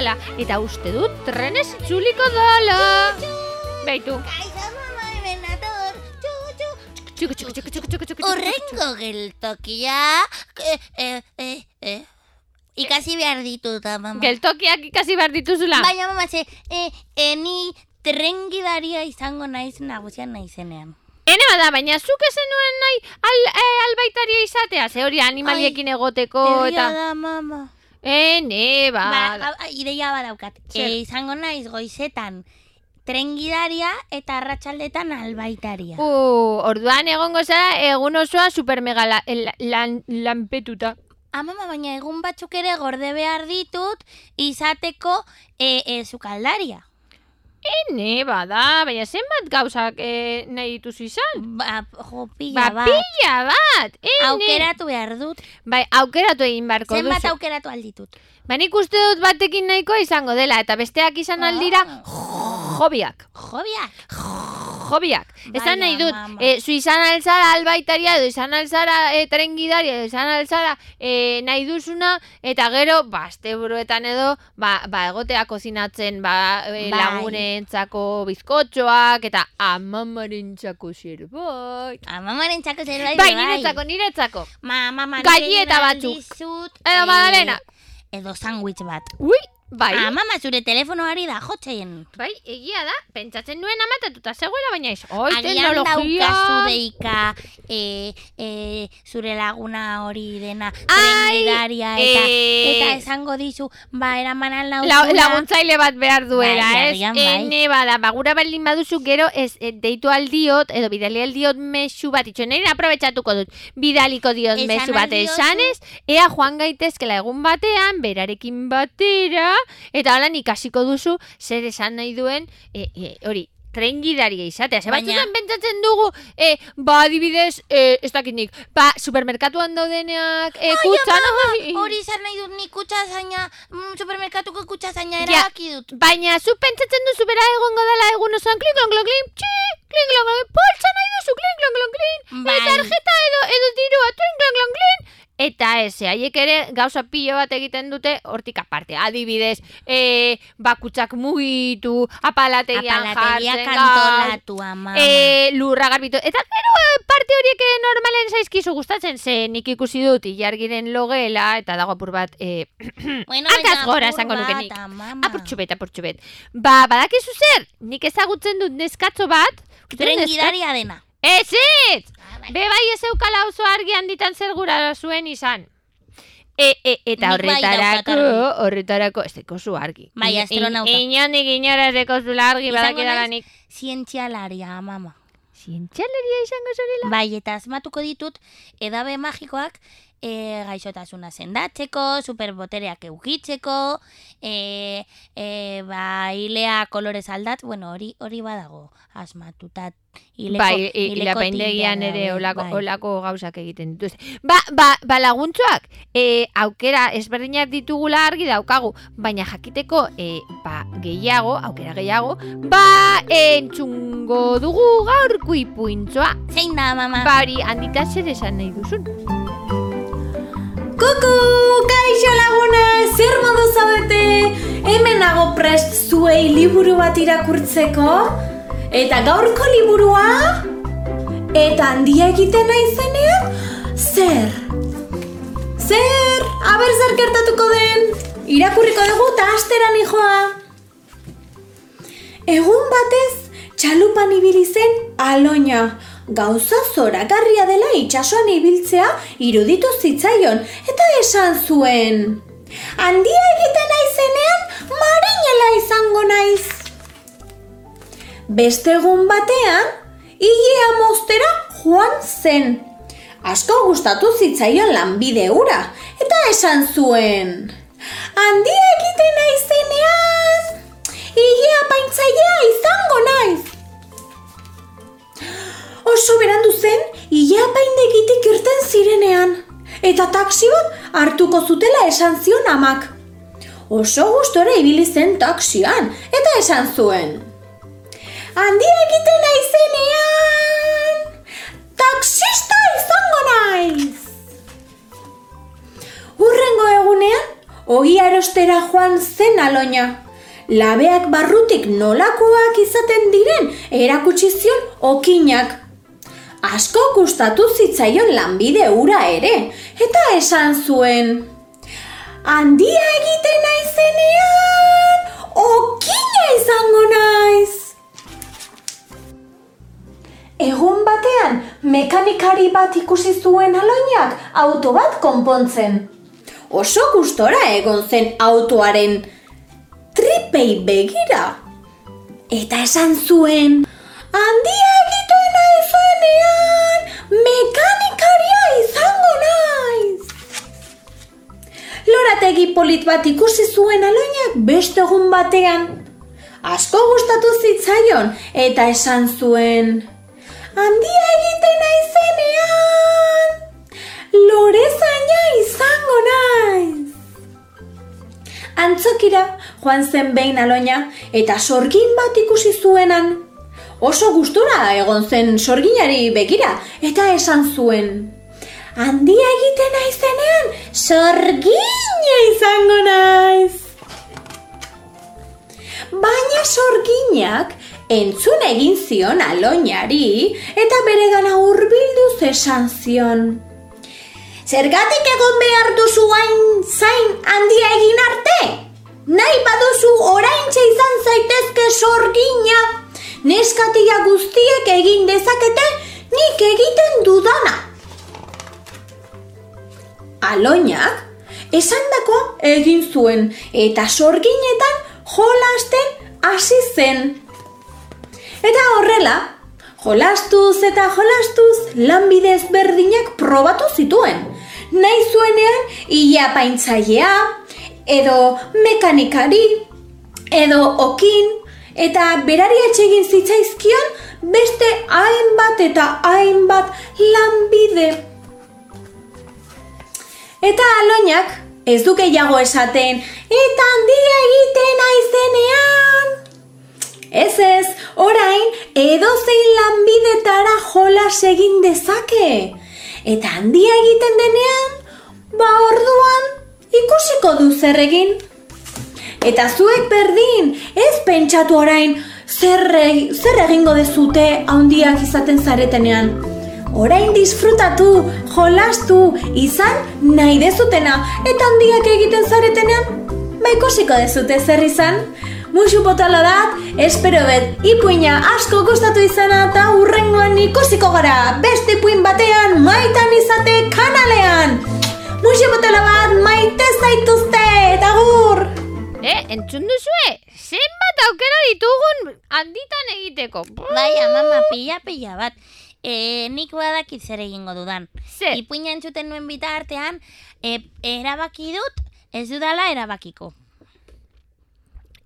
dala. Eta uste dut trenez itzuliko dala. Beitu. Kaixo mama hemen txu. Txuku, txuku, txuku, txuku, txuku, txuku. Horrengo geltokia. Eh, eh, eh. Ikasi behar ditut, mama. Geltokiak ikasi behar dituzula. Baina mama, ze, eh, eh, ni tren gidaria izango naiz nagusian naizenean. Ene bada, baina zuk ezen nuen nahi al, eh, albaitaria izatea, ze hori animaliekin egoteko Egia eta... da, mama. Ene, Ba, bada. a- a- ideia badaukat. Zer? E, izango naiz goizetan tren gidaria eta arratsaldetan albaitaria. Uh, orduan egongo zara egun osoa supermega la, la, lan, lanpetuta. Amama, baina egun batzuk ere gorde behar ditut izateko e, e, sukaldaria. Ene, bada, baina zenbat gauzak eh, nahi dituzu izan? Ba, jo, pila Ba, bat. pila bat, ene. Aukeratu behar dut. Bai, aukeratu egin barko Zenbat duzu. aukeratu alditut. Ba, nik uste dut batekin nahikoa izango dela, eta besteak izan aldira jobiak. Jobiak. Jobiak. Esan nahi dut, e, zu izan alzara albaitaria, edo izan alzara e, tren gidaria, edo izan alzara e, nahi duzuna, eta gero, ba, asteburuetan edo, ba, ba egotea kozinatzen, ba, e, Bai. lagunentzako bizkotxoak, eta amamarentzako zerbait. Amamaren txako zerbait. Bai, niretzako, niretzako. Ma, mama, Galleta batzuk. Edo magdalena. Edo sandwich bat. Ui, bai. Ah, mama, zure telefonoari da jotzeien. Bai, egia da, pentsatzen nuen amatatuta zegoela, baina ez. Oi, Agian daukazu deika e, e, zure laguna hori dena Ai, trengidaria eta, eh, eta esango dizu, ba, eraman La, alnauzula. laguntzaile bat behar duela, Bai, ez? bai. Ene bada, bagura baldin baduzu gero ez e, deitu aldiot, edo bidali aldiot mesu bat, itxo, nire aprobetsatuko dut, bidaliko diot mesu bat esanez, ea joan gaitezkela egun batean, berarekin batera, eta holan ikasiko duzu, zer esan nahi duen, e, e, hori, tren gidaria izatea. Ze Baina- batzutan pentsatzen dugu, e, ba, adibidez, e, ez dakit nik, ba, supermerkatuan daudeneak, e, ai, Hori izan nahi dut ni kutsa zaina, mm, supermerkatuko kutsa zaina Ja. erabaki dut. Baina, zu pentsatzen duzu bera egongo dela egun osoan kling klong klong kling, txi, kling klong klong, poltsa nahi duzu klong kling, Bai. e, tarjeta edo, edo dirua, kling klong klong kling, Eta ez, haiek ere gauza pilo bat egiten dute hortik aparte. Adibidez, e, bakutsak mugitu, apalategian Apalategia jartzen, kantolatu, ama. e, lurra garbitu. Eta gero e, parte horiek normalen zaizkizu gustatzen, ze nik ikusi dut ilargiren logela, eta dago apur bat, e, bueno, baina gora esango nuke bat, nik. amama. apurtxubet, apurtxubet. Ba, badakizu zer, nik ezagutzen dut neskatzo bat, Tren gidaria dena. Ez ez! Ah, bai. Be bai ez eukala oso argi handitan zer gura zuen izan. E, e, eta bai horretarako, horretarako, ez deko zu argi. Bai, astronauta. in- Inondik inora ez deko zu argi, nik. Zientzialaria, amama. Zientzialeria izango zorela? Bai, eta asmatuko ditut edabe magikoak e, gaixotasuna sendatzeko, superbotereak eukitzeko, e, e, ba, hilea kolorez aldat, bueno, hori hori badago asmatutat. Hileko, bai, i- hileko ilapaindegian tildea ere olako, bai. olako gauzak egiten dituzte. Ba, ba, ba laguntzuak, e, aukera ezberdinak ditugula argi daukagu, baina jakiteko e, ba, gehiago, aukera gehiago, ba, entzungo dugu gaurko ipuintzoa. Zein da, mama? Ba, hori, handita zer esan nahi duzun. Kuku, kaixo laguna, zer modu zaudete? Hemen nago prest zuei liburu bat irakurtzeko? Eta gaurko liburua? Eta handia egiten naizenean? Zer? Zer? Aber zer gertatuko den? Irakurriko dugu eta astera nijoa. Egun batez, txalupan ibili zen aloina. Gauza zoragarria dela itsasoan ibiltzea iruditu zitzaion eta esan zuen. Handia egiten naizenean marinela izango naiz. Beste egun batean, ilea moztera joan zen. Asko gustatu zitzaion lanbide hura eta esan zuen. Handia egiten naizenean, ilea paintzailea izango eta taxi bat hartuko zutela esan zion amak. Oso gustora ibili zen taxian, eta esan zuen. Handia egiten naizenean, taxista izango naiz. Urrengo egunean, ogia erostera joan zen aloina. Labeak barrutik nolakoak izaten diren erakutsi zion okinak. Asko gustatu zitzaion lanbide ura ere, eta esan zuen. Handia egiten naizenean, okina izango naiz. Egun batean, mekanikari bat ikusi zuen aloinak auto bat konpontzen. Oso gustora egon zen autoaren tripei begira. Eta esan zuen, handia egiten naizenean, mekanikaria izango naiz. Lorategi polit bat ikusi zuen aloinak beste egun batean. Asko gustatu zitzaion eta esan zuen, handia egiten naizenean, lorezaina izango naiz. Antzokira joan zen behin aloina eta sorgin bat ikusi zuenan. Oso gustura egon zen sorginari begira eta esan zuen. Handia egiten naizenean, sorgina izango naiz. Baina sorginak entzun egin zion aloinari eta bere gana urbilduz esan zion. Zergatik egon behar duzu hain zain handia egin arte? Nahi baduzu oraintxe izan zaitezke sorgina. Neskatia guztiek egin dezakete nik egiten dudana. Aloinak esandako egin zuen eta sorginetan jolasten hasi zen. Eta horrela, jolastuz eta jolastuz lanbide ezberdinak probatu zituen. Nahi zuenean ia paintzailea, edo mekanikari, edo okin, eta berari atxegin zitzaizkion beste hainbat eta hainbat lanbide. Eta aloinak ez du gehiago esaten, eta handia egiten aizenean. Ez ez, orain edozein lanbidetara jolas egin dezake. Eta handia egiten denean, ba orduan ikusiko du zer egin. Eta zuek berdin, ez pentsatu orain zer, zer egingo dezute handiak izaten zaretenean. Orain disfrutatu, jolastu, izan nahi dezutena eta handiak egiten zaretenean, ba ikusiko dezute zer izan. Musu potala dat, espero bet, ipuina asko gustatu izana eta urrengoan ikusiko gara, beste ipuin batean, maitan izate kanalean. Musu potala bat, maite zaituzte, eta gur! Eh, entzun duzue? Zenbat aukera ditugun handitan egiteko. Bai, mama, pila pila bat. E, nik badakit zer egingo dudan. Zer? Ipuina entzuten nuen bitartean, e, erabaki dut, ez dudala erabakiko.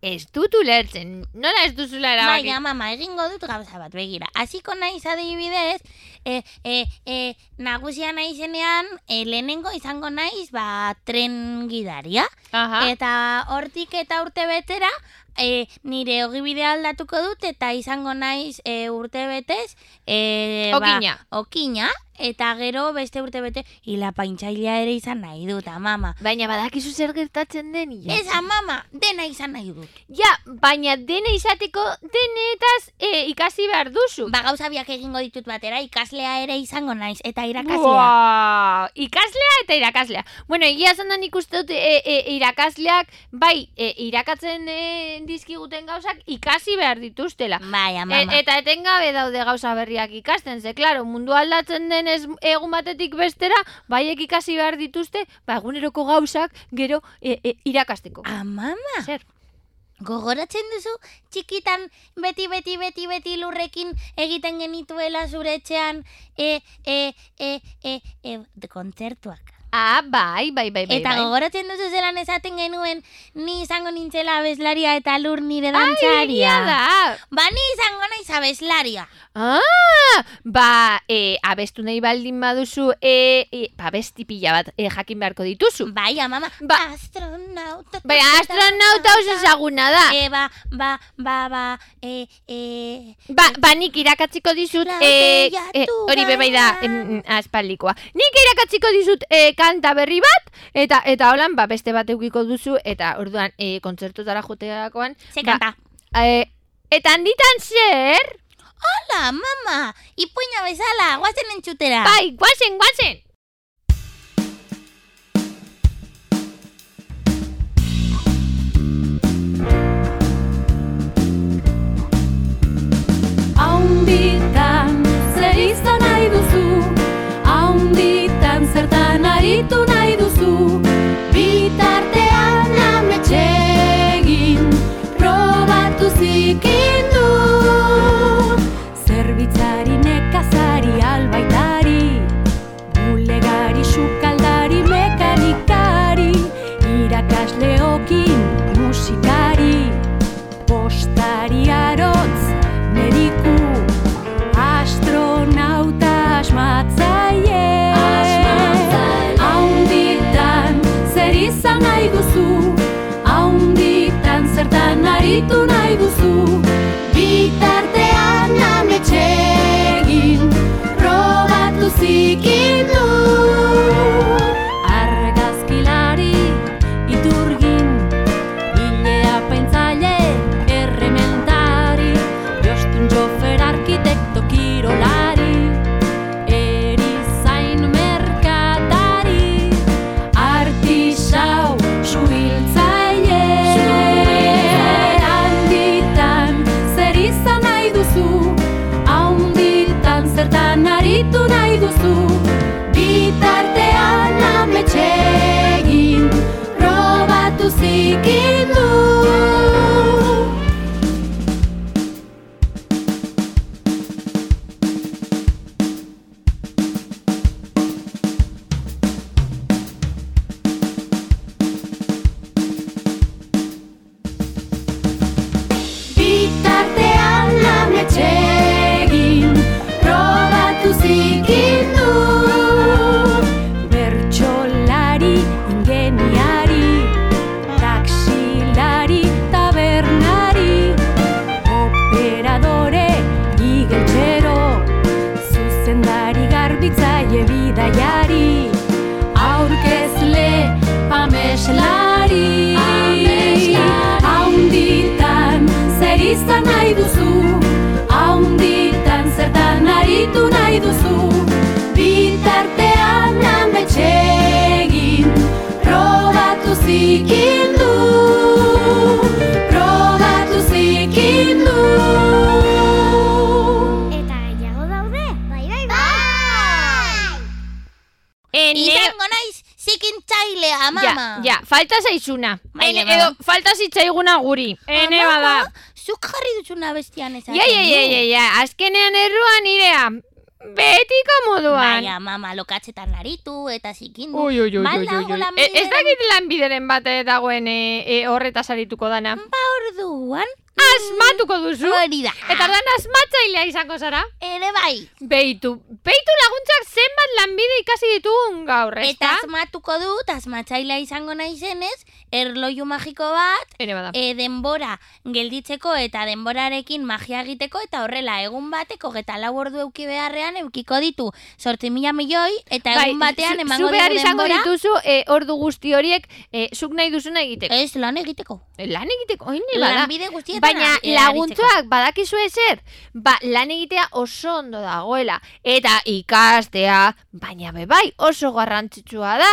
Ez dut ulertzen. Nola ez duzula erabaki? Baina, mama, egingo dut gauza bat, begira. Hasiko naiz adibidez, e, e, e, nagusia naizenean, e, lehenengo izango naiz, ba, tren gidaria. Aha. Eta hortik eta urte betera, e, nire ogibidea aldatuko dut, eta izango naiz e, urte betez, e, Okina. Ba, okina, eta gero beste urte bete, hila paintzailea ere izan nahi dut, amama. Baina badakizu zer gertatzen den, ja. Ez, amama, dena izan nahi dut. Ja, baina dene izateko denetaz e, ikasi behar duzu. Ba, gauza biak egingo ditut batera, ikaslea ere izango naiz, eta irakaslea. Buah, ikaslea eta irakaslea. Bueno, egia esan da nik uste dut e, e, irakasleak, bai, e, irakatzen e, dizkiguten gauzak ikasi behar dituztela. Bai, E, amama. eta etengabe daude gauza berriak ikasten, ze, klaro, mundu aldatzen denez egun batetik bestera, baiek ikasi behar dituzte, ba, eguneroko gauzak gero e, e, irakasteko. Amama, Zer? Gogoratzen duzu txikitan beti, beti, beti, beti lurrekin egiten genituela zure etxean e, e, e, e, e, de kontzertuak. Ah, bai, bai, bai, bai. Eta bai. gogoratzen duzu zelan esaten genuen ni izango nintzela abeslaria eta lur nire Ai, dantzaria. egia da. Ba, ni izango naiz abeslaria. Ah, ba, e, abestu nahi baldin baduzu, e, e, ba, besti pila bat e, jakin beharko dituzu. Bai, amama, Ba- astronauta. Bai, astronauta oso ezaguna da. E, ba, ba, ba, ba, e, e, Ba, ba, nik irakatziko dizut, e, e, hori be bai da, em, aspaldikoa. Nik irakatziko dizut e, kanta berri bat, eta eta holan, ba, beste bat eukiko duzu, eta orduan, e, kontzertutara joteakoan, Ze ba, kanta. e, eta handitan zer? Hola, mama! Ipuina bezala, guazen entzutera. Bai, guazen, guazen! Aritu nahi duzu. Bitartean aritu nahi duzu, bitartean ametxegin, probatu zikindu, probatu zikindu. Eta gehiago daude? Bai, bai, bai! Ene, Izango naiz zikintzailea, ja, mama. ja, falta zaizuna. Vale, Ene, edo, mama. falta zitzaiguna guri. Ene bada. Zuk jarri duzuna bestian ezaten Ja, ja, ja, ja, ja, azkenean erruan irea. Betiko moduan. Baina, mama, lokatzetan aritu eta zikindu. Ui, ui, ui, ui, ui, E, ez dakit lanbideren bat eh, dagoen e, e, horretaz arituko dana. Ba orduan, Asmatuko duzu. hori da. Eta ordan asmatzailea izango zara. Ere bai. Beitu, beitu laguntzak zenbat lanbide ikasi ditugun gaur, Eta ezta? asmatuko dut, asmatzailea izango naizenez, erloju magiko bat, Ene bada. e, denbora gelditzeko eta denborarekin magia egiteko eta horrela egun bateko eta lau ordu euki beharrean eukiko ditu sortzi mila milioi eta egun batean emango ditu izango denbora dituzu e, ordu guzti horiek e, zuk nahi duzuna egiteko. ez lan egiteko. Lan egiteko, oin. Lanbide guztietan Baina laguntzoak badakizu ezer, ba, lan egitea oso ondo dagoela. Eta ikastea, baina bebai oso garrantzitsua da.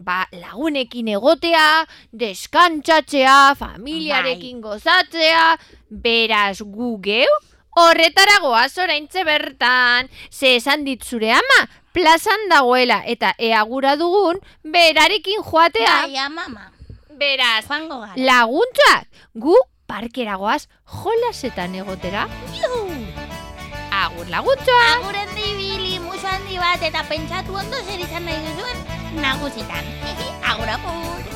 Ba, lagunekin egotea, deskantzatzea, familiarekin gozatzea, beraz gu geu, horretara goaz oraintze bertan, ze esan dit zure ama, plazan dagoela, eta ea gura dugun, berarekin joatea, Bai, mama. beraz, laguntzak, gu parkeragoaz jolasetan egotera. Agur laguntza! Aguren dibili, musu handi bat eta pentsatu ondo zer izan nahi duzuen nagusitan. Agur agur.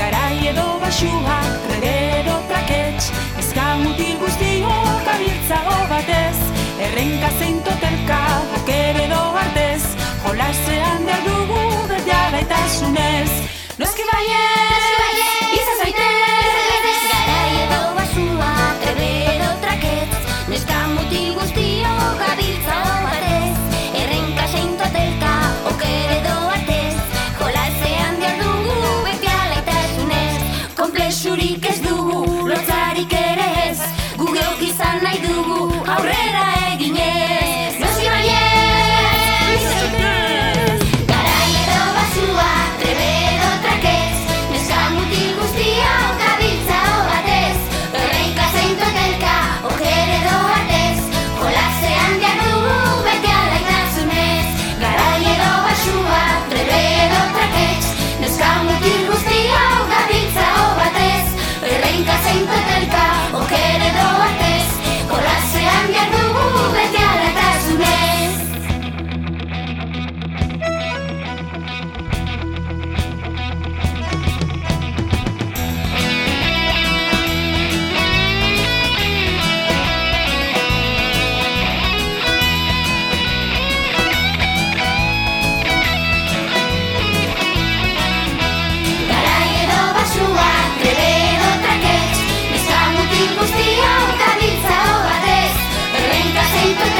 Garai edo basua, trege edo trakets Ezka mutil guztiok abiltzago batez Errenka zein totelka, oker edo artez Jolasean behar dugu bete alaitasunez Noski baiet Thank you.